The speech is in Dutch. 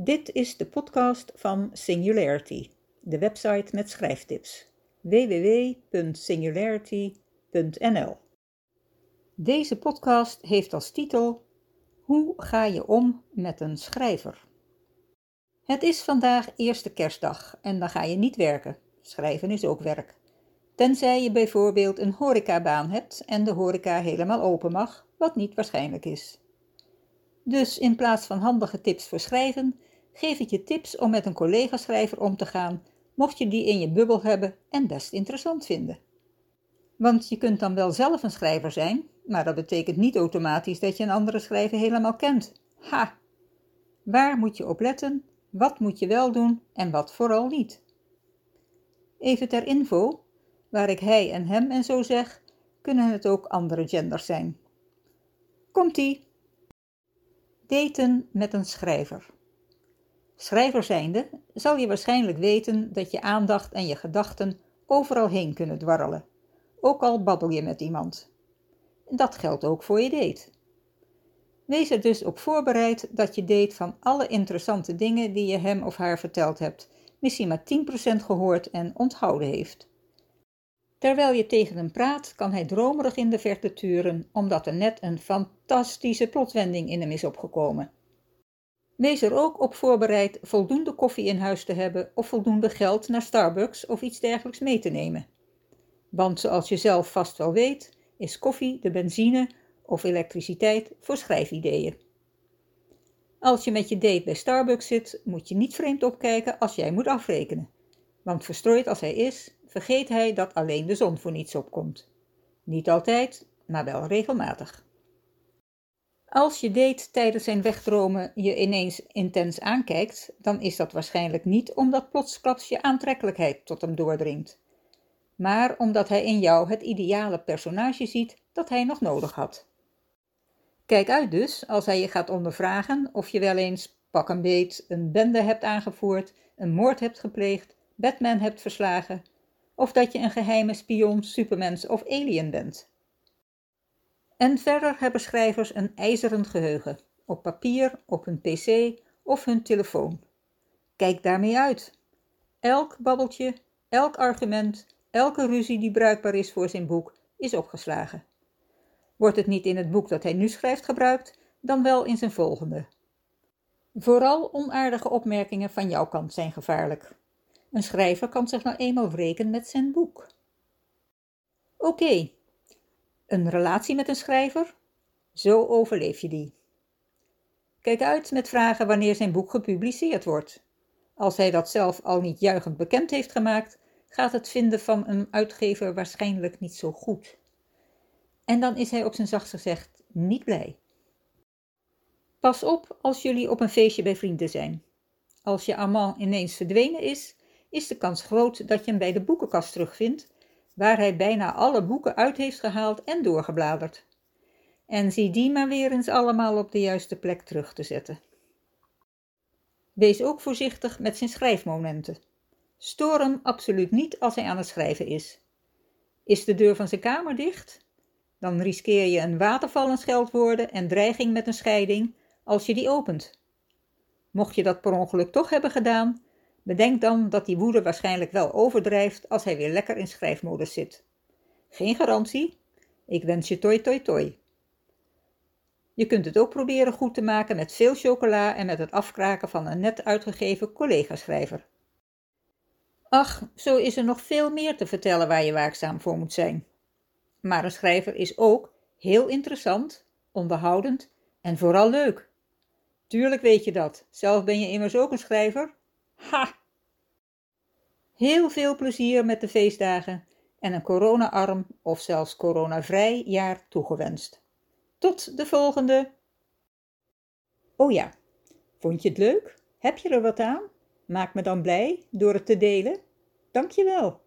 Dit is de podcast van Singularity, de website met schrijftips. www.singularity.nl Deze podcast heeft als titel Hoe ga je om met een schrijver? Het is vandaag eerste kerstdag en dan ga je niet werken. Schrijven is ook werk. Tenzij je bijvoorbeeld een horecabaan hebt en de horeca helemaal open mag, wat niet waarschijnlijk is. Dus in plaats van handige tips voor schrijven, geef ik je tips om met een collega-schrijver om te gaan, mocht je die in je bubbel hebben en best interessant vinden. Want je kunt dan wel zelf een schrijver zijn, maar dat betekent niet automatisch dat je een andere schrijver helemaal kent. Ha! Waar moet je op letten? Wat moet je wel doen en wat vooral niet? Even ter info, waar ik hij en hem en zo zeg, kunnen het ook andere genders zijn. Komt-ie! Daten met een schrijver. Schrijver zijnde zal je waarschijnlijk weten dat je aandacht en je gedachten overal heen kunnen dwarrelen, ook al babbel je met iemand. Dat geldt ook voor je date. Wees er dus op voorbereid dat je date van alle interessante dingen die je hem of haar verteld hebt, misschien maar 10% gehoord en onthouden heeft. Terwijl je tegen hem praat, kan hij dromerig in de verte turen, omdat er net een fantastische plotwending in hem is opgekomen. Wees er ook op voorbereid voldoende koffie in huis te hebben of voldoende geld naar Starbucks of iets dergelijks mee te nemen. Want zoals je zelf vast wel weet, is koffie de benzine of elektriciteit voor schrijfideeën. Als je met je date bij Starbucks zit, moet je niet vreemd opkijken als jij moet afrekenen. Want verstrooid als hij is, vergeet hij dat alleen de zon voor niets opkomt. Niet altijd, maar wel regelmatig. Als je date tijdens zijn wegdromen je ineens intens aankijkt, dan is dat waarschijnlijk niet omdat plotsklaps je aantrekkelijkheid tot hem doordringt, maar omdat hij in jou het ideale personage ziet dat hij nog nodig had. Kijk uit dus als hij je gaat ondervragen of je wel eens, pak een beet, een bende hebt aangevoerd, een moord hebt gepleegd, Batman hebt verslagen, of dat je een geheime spion, supermens of alien bent. En verder hebben schrijvers een ijzeren geheugen, op papier, op hun pc of hun telefoon. Kijk daarmee uit. Elk babbeltje, elk argument, elke ruzie die bruikbaar is voor zijn boek, is opgeslagen. Wordt het niet in het boek dat hij nu schrijft gebruikt, dan wel in zijn volgende. Vooral onaardige opmerkingen van jouw kant zijn gevaarlijk. Een schrijver kan zich nou eenmaal wreken met zijn boek. Oké, een relatie met een schrijver? Zo overleef je die. Kijk uit met vragen wanneer zijn boek gepubliceerd wordt. Als hij dat zelf al niet juichend bekend heeft gemaakt, gaat het vinden van een uitgever waarschijnlijk niet zo goed. En dan is hij op zijn zachtst gezegd niet blij. Pas op als jullie op een feestje bij vrienden zijn. Als je amant ineens verdwenen is, is de kans groot dat je hem bij de boekenkast terugvindt, waar hij bijna alle boeken uit heeft gehaald en doorgebladerd. En zie die maar weer eens allemaal op de juiste plek terug te zetten. Wees ook voorzichtig met zijn schrijfmomenten. Stoor hem absoluut niet als hij aan het schrijven is. Is de deur van zijn kamer dicht? Dan riskeer je een waterval scheldwoorden en dreiging met een scheiding als je die opent. Mocht je dat per ongeluk toch hebben gedaan, Bedenk dan dat die woede waarschijnlijk wel overdrijft als hij weer lekker in schrijfmodus zit. Geen garantie. Ik wens je toi toi toi. Je kunt het ook proberen goed te maken met veel chocola en met het afkraken van een net uitgegeven collega-schrijver. Ach, zo is er nog veel meer te vertellen waar je waakzaam voor moet zijn. Maar een schrijver is ook heel interessant, onderhoudend en vooral leuk. Tuurlijk weet je dat, zelf ben je immers ook een schrijver. Ha! Heel veel plezier met de feestdagen en een corona-arm of zelfs coronavrij jaar toegewenst. Tot de volgende! Oh ja, vond je het leuk? Heb je er wat aan? Maak me dan blij door het te delen. Dank je wel.